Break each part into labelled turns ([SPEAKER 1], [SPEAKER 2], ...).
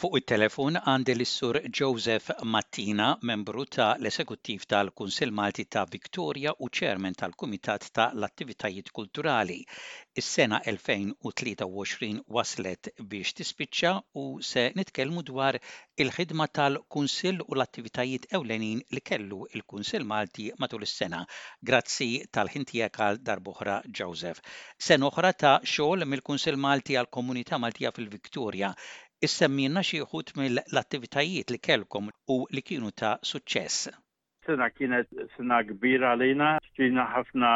[SPEAKER 1] Fuq it-telefon għandi lis-Sur Joseph Mattina, membru ta' l-Esekuttiv tal-Kunsill Malti ta' Victoria u Chairman tal-Kumitat ta' l-Attivitajiet Kulturali. Is-sena 2023 waslet biex tispiċċa u se nitkellmu dwar il-ħidma tal-Kunsill u l-attivitajiet ewlenin li kellu l-Kunsill Malti matul is-sena. Grazzi tal-ħin tiegħek għal darb'oħra Joseph. Sena oħra ta' xogħol mill-Kunsill Malti għall-Komunità Maltija fil-Victoria. Issemmielna xi wħud mill-attivitajiet li kellkom u li kienu ta' suċċess.
[SPEAKER 2] Sena kienet sena kbira għalina, xtrina ħafna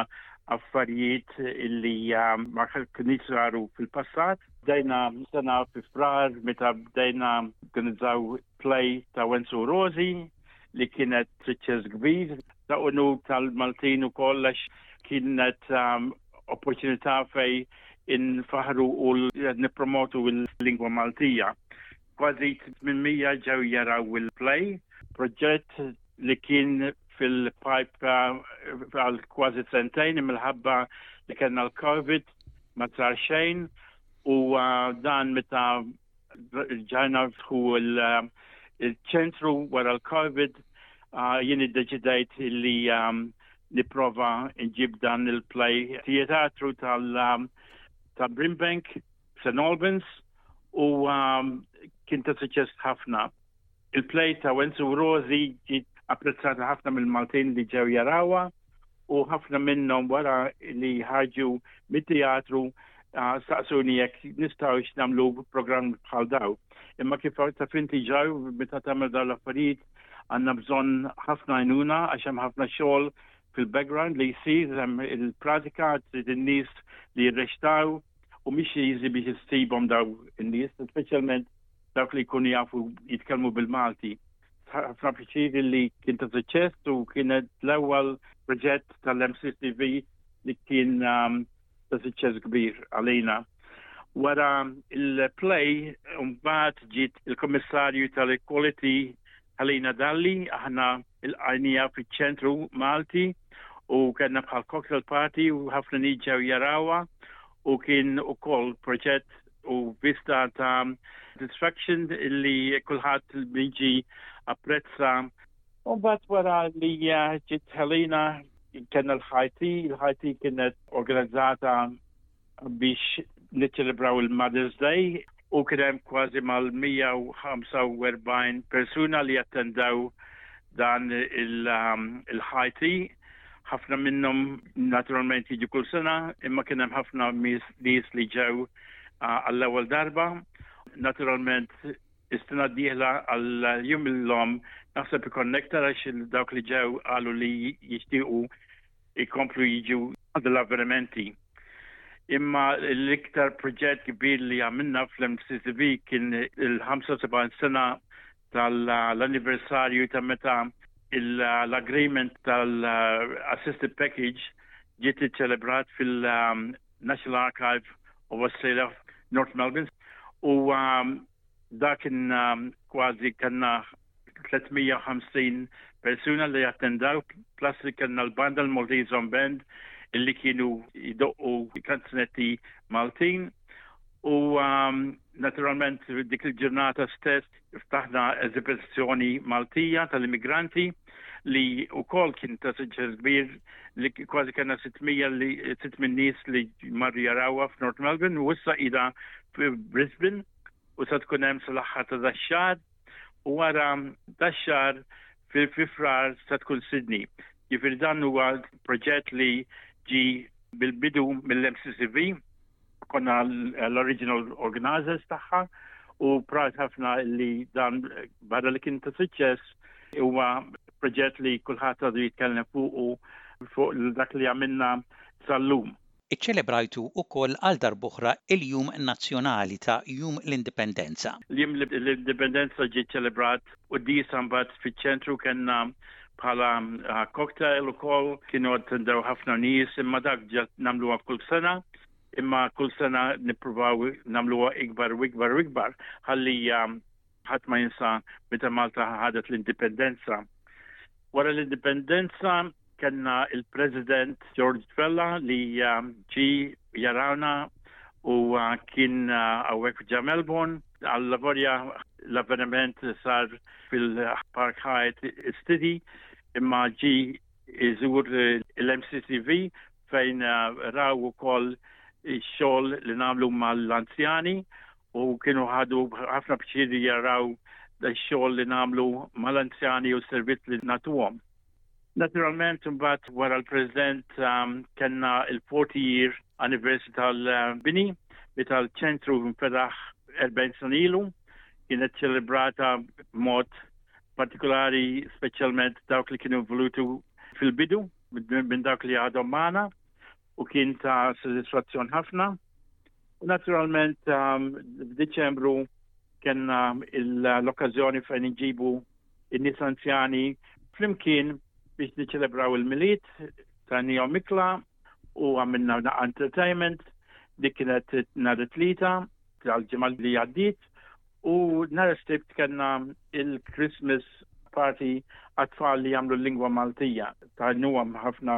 [SPEAKER 2] affarijiet illi ma kienx saru fil-passat. Bdejna sena fi frar meta bdejna organizzaw play ta' Wenzu Rozi li kienet suċċess kbir ta' unu tal-Maltin u kollax kienet um, opportunità fej in-faħru u nipromotu l-lingwa Maltija. Kważi 800 ġew jaraw il-play. Proġett li kien fil-pipe għal kważi sentejn imħabba li kellna l-Covid ma sar xejn u dan meta ġajna f'dħu il-ċentru wara l-Covid jien iddeċidejt li niprova nġib dan il-play theatru tal-Brimbank St. Albans u um, kien ta' suċċess ħafna. Il-play ta' Wenzu Rosi ġiet apprezzata ħafna mill-Maltin li ġew jarawa u ħafna minnhom wara li ħarġu mit-teatru uh, saqsuni jekk nistgħu x'namlu programm bħal daw. Imma kif ta' finti ġar meta tagħmel dawn l-affarijiet għandna bżonn ħafna għajnuna għax hemm ħafna xogħol fil-background li jsir il-pratika trid in-nies li jirrextaw u mhix easy biex issibhom daw in-nies, speċjalment dawk li jkunu jafu jitkellmu bil-Malti. Ħafna pjaċir li kien ta' suċċess u kienet l-ewwel proġett tal-MCCV li kien um, ta' suċċess kbir għalina. Wara il-play mbagħad ġiet il-Kummissarju tal-Equality Helena Dalli aħna il-qajnija fiċ-ċentru Malti u kellna bħal cocktail party u ħafna nies ġew jarawha u kien ukoll proġett u vista ta' distraction li kulħadd biġi apprezza. U mbagħad wara li ġiet Helena kellna l-ħajti, l-ħajti kienet organizzata biex niċċelebraw il-Mother's Day u kien hemm kważi mal-145 persuna li attendew dan il-ħajti. Ħafna minnhom naturalment jiġu kull sena, imma kien hemm ħafna nies li ġew għall-ewwel darba. Naturalment is-sena d-dieħla għal-jum l-lom naħseb ikonnektar għax dawk li ġew qalu li jixtiequ Ikomplu jiġu l-avvenimenti. Imma l-iktar proġett kbir li għamilna fl-MCCB kien il-75 sena tal-anniversarju ta' meta l-agreement tal-assisted package ġiet iċċelebrat fil-National Archive of Australia, North Melbourne. U Dak kważi kellna 350 persuna li attendaw plus li kellna l-banda l-Maltizon Band illi kienu jdoqqu kanzunetti Maltin u um, naturalment dik il-ġurnata stess ftaħna eżibizzjoni Maltija tal-immigranti li wkoll kien ta' suċċess kbir li kważi kena 600 li 600 nies li marru jarawha f'North Melbourne u issa ida f'Brisbane u sa tkun hemm sal-aħħar ta' daxxar u wara daxxar fi frar sa tkun Sydney. Jifir dan huwa proġett li ġi bil-bidu mill-MCCV konna l-original organizers tagħha u proud ħafna li dan barra li kien ta' suċċess huwa proġett li kulħadd għadu jitkellem fuqu fuq dak li għamilna sal-lum.
[SPEAKER 1] Iċċelebrajtu wkoll għal darb'oħra il-Jum Nazzjonali ta' Jum l-Indipendenza.
[SPEAKER 2] L-Jum l-Indipendenza ġie ċelebrat u disa mbagħad fiċ-ċentru kellna bħala ah, cocktail ukoll kienu attendew ħafna nies imma dak ġat nagħmluha kull sena imma kull sena nippruvaw nagħmluha ikbar u ikbar u ikbar ħalli ħadd ma jinsa meta Malta ħadet l-indipendenza. Wara l-indipendenza kellna il-President George Vella li ġi jarawna u kien għawek ġa Melbourne għall-lavorja l-avveniment sar fil-Park Hyatt City imma ġi iżur l-MCCV fejn raw ukoll ix-xogħol li nagħmlu mal-anzjani u kienu ħadu ħafna pjaċir jaraw ix-xogħol li nagħmlu mal-anzjani u s-servizz li nagħtuhom. Naturalment imbagħad wara l-President um, kellna il-40 year anniversary tal-bini li tal-ċentru nfetaħ 40 sena ilu kienet ċelebrata b'mod partikolari speċjalment dawk li kienu voluti fil-bidu minn dawk li għadhom magħna u kien ta' sodisfazzjon ħafna. U naturalment um, f'Diċembru kena l-okkazjoni fejn iġibu in-nies anzjani flimkien biex niċelebraw il-miliet ta' Neo Mikla u għamilna na' entertainment li kienet nhar it-tlieta tal-ġimgħa li għaddiet U nhar is-Sibt kellna il-Christmas party għat-tfal li jagħmlu l-lingwa Maltija. Tajnuhom ħafna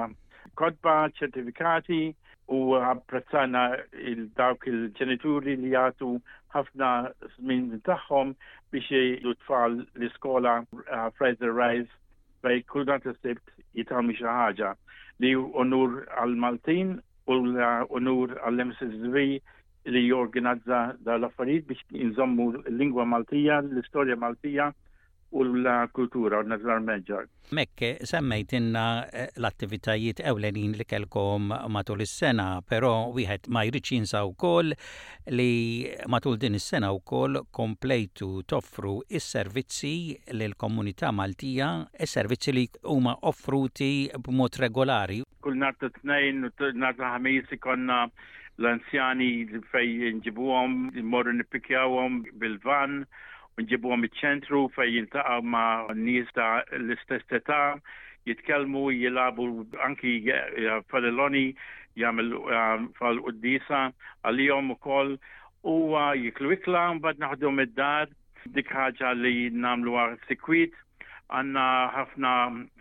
[SPEAKER 2] kodba, ċertifikati u apprezzana il-dawk il-ġenituri li jagħtu ħafna żmien tagħhom biex jgħidu tfal l-iskola uh, Fraser Rise fej kull dan is-sibt jitgħamlu xi ħaġa li onur għal Maltin u l-onur għall-MSSV li jorginazza dawn l-affarijiet biex inżommu l-lingwa Maltija, l-istorja Maltija u l-kultura u n-nazzar
[SPEAKER 1] Melġar. Hekk semmejtilna l-attivitajiet ewlenin li kellkom matul is-sena, però wieħed ma jridx jinsa wkoll li matul din is-sena wkoll komplejtu toffru s-servizzi lill-komunità Maltija, servizzi li huma offruti b'mod regolari.
[SPEAKER 2] Kull nhar ta' Tnejn u nhar ta' Ħamis ikollna l-anzjani fejn inġibuhom, immorru nippikjawhom bil-vann u nġibuhom iċ-ċentru fejn jiltaqgħu ma' nies ta' l-istess età, jitkellmu, jilagħbu anki faliloni, jagħmel fal-quddiesa għalihom ukoll u jiklu ikla u mbagħad naħduhom id-dar. Dik ħaġa li nagħmluha sikwit għandna ħafna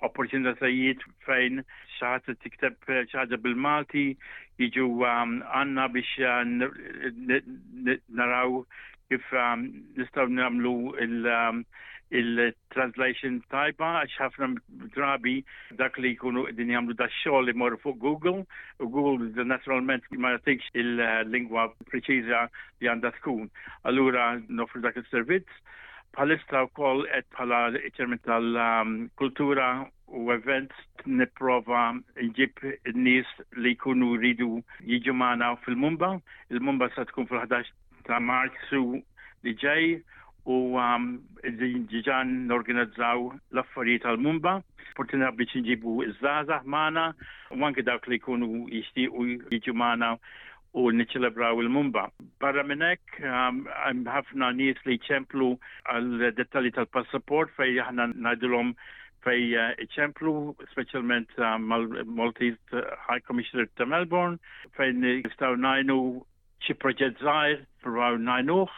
[SPEAKER 2] opportunitajiet fejn xi ħadd tikteb xi ħaġa bil-Malti jiġu um, għandna biex uh, naraw kif um, nistgħu nagħmlu il- um, il-translation tajba għax ħafna drabi dak li jkunu din jagħmlu da xogħol imorru fuq Google u Google naturalment ma jagħtikx il-lingwa preċiża li għandha tkun. Allura nofru dak is-servizz bħalissa wkoll qed bħala ċermen tal-kultura u event nipprova nġib in-nies li jkunu rridu jiġu magħna fil-Mumba. Il-Mumba se tkun fil-11 ta' Marzu li ġej u um, ġiġan norganizzaw l-affarijiet tal-Mumba, portina biex nġibu iż-żgħażagħ magħna u anke dawk li jkunu jixtiequ jiġu magħna u niċċelebraw il-Mumba. Barra minn hekk, hemm ħafna nies li jċemplu għal dettalji tal-passaport fejn aħna ngħidilhom fej eh, iċemplu, specialment eh, mal-Maltese eh, High Commissioner ta' Melbourne, fejn jistaw najnu xi proġett zaħir, provaw najnuħ,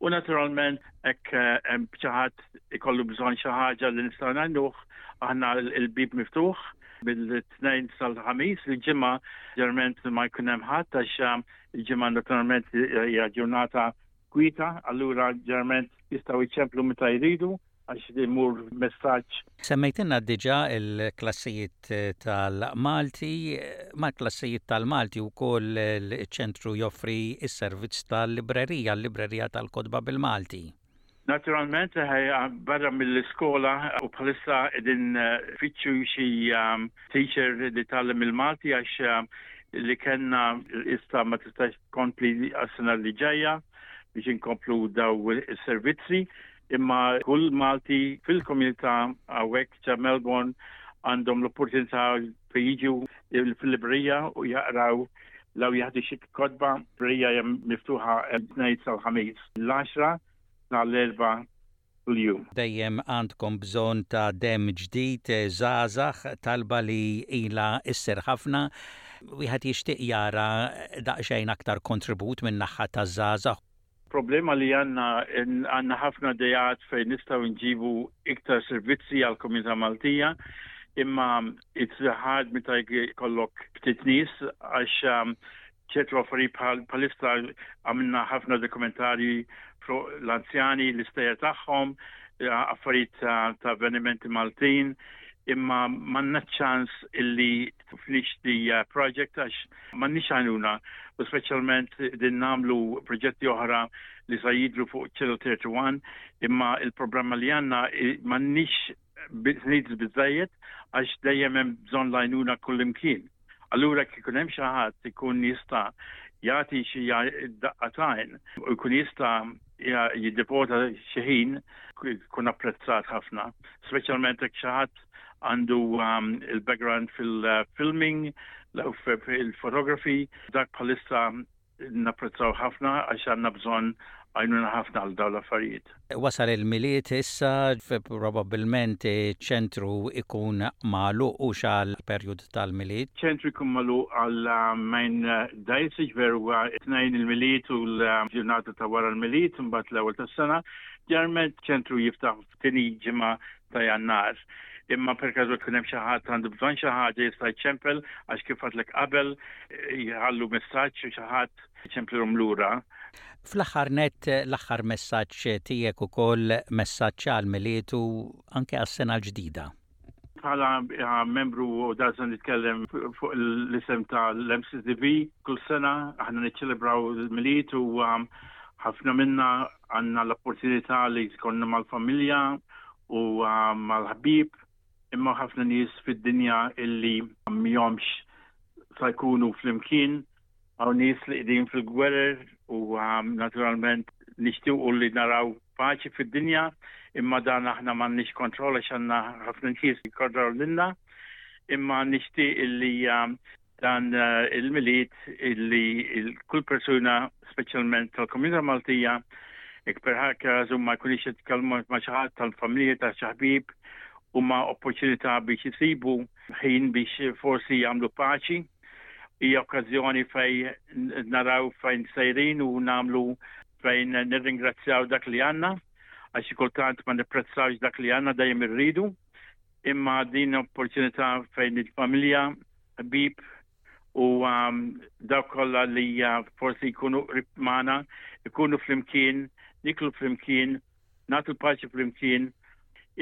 [SPEAKER 2] U naturalment hekk hemm xi ħadd ikollu bżonn xi ħaġa li nistgħu ngħinuh, aħna l-bib miftuħ mill-Tnejn sal-Ħamis, il-Ġimgħa ġerment ma jkun hemm ħadd għax il-Ġimgħa naturalment hija ġurnata kwieta, allura ġerment jistgħu jċemplu meta jridu, għax imur messaġġ.
[SPEAKER 1] Semmejtilna diġà l-klassijiet tal-Malti. Mal-klassijiet tal-Malti wkoll iċ-Ċentru joffri s-servizz tal-librerija, l-librerija tal-kotba bil-Malti.
[SPEAKER 2] Naturalment, barra mill-iskola u bħalissa qegħdin nfittxu xi teacher li tgħallem il-Malti għax li kellna issa ma tistax tkompli għas-sena li ġejja biex inkomplu daw is-servizzi. Imma kull Malti fil-komunità hawnhekk ġa Melbourne għandhom l-opportunità fejn jiġu fil-librija u jaqraw law jaħdu xi kodba. Librija hija miftuħa tnejn sal-ħamis l-għaxra tal-erba' kuljum.
[SPEAKER 1] Dejjem għandkom bżonn ta' demm ġdid, żgħażagħ, talba li ilha isseħħ ħafna. Wieħed jixtieq jara daqsxejn aktar kontribut min-naħa taż-żgħażagħ.
[SPEAKER 2] Problema li għandna, għandna ħafna dehgħat fejn nistgħu nġibu iktar servizzi għall-komunità Maltija, imma it's hard meta jkollok ftit nies għax ċertu affarijiet bħal bħalissa għamilna ħafna dokumentarji fuq l-anzjani, l-istejjer tagħhom, affarijiet ta' avvenimenti Maltin, imma m'għandna ċans illi tkunx di eh, project għax m'għandniex għajnuna u speċjalment din nagħmlu proġetti oħra li sa jidru fuq ċelo 31 imma il-programma li għandna eh, m'għandniex needs biżejjed għax dejjem hemm bżonn lajnuna kullimkien. Allura kikun hemm xi ħadd ikun jista' jagħti xi daqqa tajn u jkun jista' jiddepota xi ħin kun apprezzat ħafna, speċjalment jekk xi ħadd għandu um, il-background fil-filming, fil-fotografi, dak bħalissa napprezzaw ħafna għax għandna bżonn għajnuna ħafna għal dawn l-affarijiet.
[SPEAKER 1] Wasal il-miliet issa probabilment ċentru ikun malu u xal perjud tal-Milied.
[SPEAKER 2] Ċentru jkun magħluq għal mejn dgħajsej, ġifier huwa t-Tnejn il-Milied u l-ġurnata ta' wara l-Milied, imbagħad l-ewwel tas-sena. Ġeneralment ċentru jiftaħ f'tieni ġimgħa ta' Jannar. Imma per każu jkun hemm xi ħadd għandu bżonn xi ħaġa jista' jċempel għax kif għadlek qabel jħallu messaġġ u xi ħadd iċemplilhom lura.
[SPEAKER 1] Fl-aħħar nett l-aħħar messaġġ tiegħek ukoll messaġġ għall-Milied u anke għas-sena l-ġdida.
[SPEAKER 2] Bħala membru u darsa nitkellem fuq l-isem ta' l-MCDB, kull sena aħna niċċelebraw il-miliet u ħafna minna għanna l-opportunità li jkonna mal-familja u ah, mal-ħbib imma ħafna nies fid-dinja illi mjomx sa jkunu fl-imkien Hawn nies li qegħdin fil-gwerer u naturalment nixtiequ li naraw paċi fid-dinja, imma dan aħna m'għandniex kontroll għax għandna ħafna nies li jikkontrollaw lilna, imma nixtieq li dan il-Milied li kull persuna speċjalment tal-komunità Maltija ikber ħakra żum ma jkunix qed jitkellmu ma' xi ħadd tal-familja ta' xi ħbieb huma opportunità biex isibu ħin biex forsi jagħmlu paċi Hija okkażjoni fejn naraw fejn sejrin u nagħmlu fejn nirringrazzjaw dak li għandna għax xi kultant ma nipprezzawx dak li għandna dejjem irridu. Imma din opportunità fejn il-familja, ħbib u um, dawk kollha li uh, forsi jkunu qrib magħna, ikunu flimkien, niklu flimkien Nagħtu l-paċi flimkien,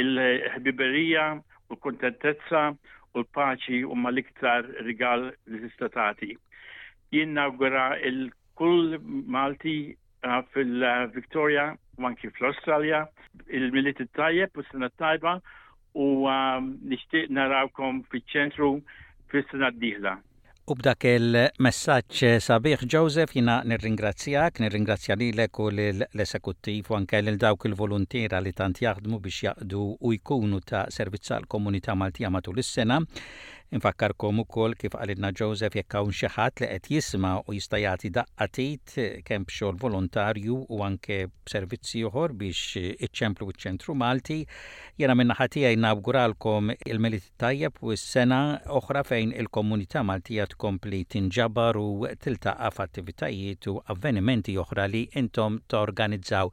[SPEAKER 2] il-ħbiberija u l-kuntentezza u l-paċi huma l-iktar rigal li tista' tagħti. Jien nawgura il kull Malti ah, fil-Victoria u anki fl-Awstralja il-milit it-tajjeb u s-sena tajba u ah, nixtieq narawkom fiċ-ċentru fis-sena d-dieħla.
[SPEAKER 1] U b'dak il-messaġġ sabiħ, Joseph, jiena nirringrazzjak, nirringrazzja lilek u lill-Esekuttiv u anke lil dawk il-voluntiera li tant jaħdmu biex jaqdu u jkunu ta' servizz għall-komunità Maltija matul is-sena. Infakkarkom ukoll kif qalilna Joseph jekk hawn xi ħadd li qed jisma' u jista' jagħti daqqa t'id kemm b'xogħol volontarju u anke b'servizz ieħor biex iċemplu ċ-Ċentru Malti, Jiena min-naħa tiegħi nawguralkom il-Milied it-Tajjeb u s-sena oħra fejn il-komunità Maltija tkompli tinġabar u tiltaqa' f'attivitajiet u avvenimenti oħra li intom torganizzaw.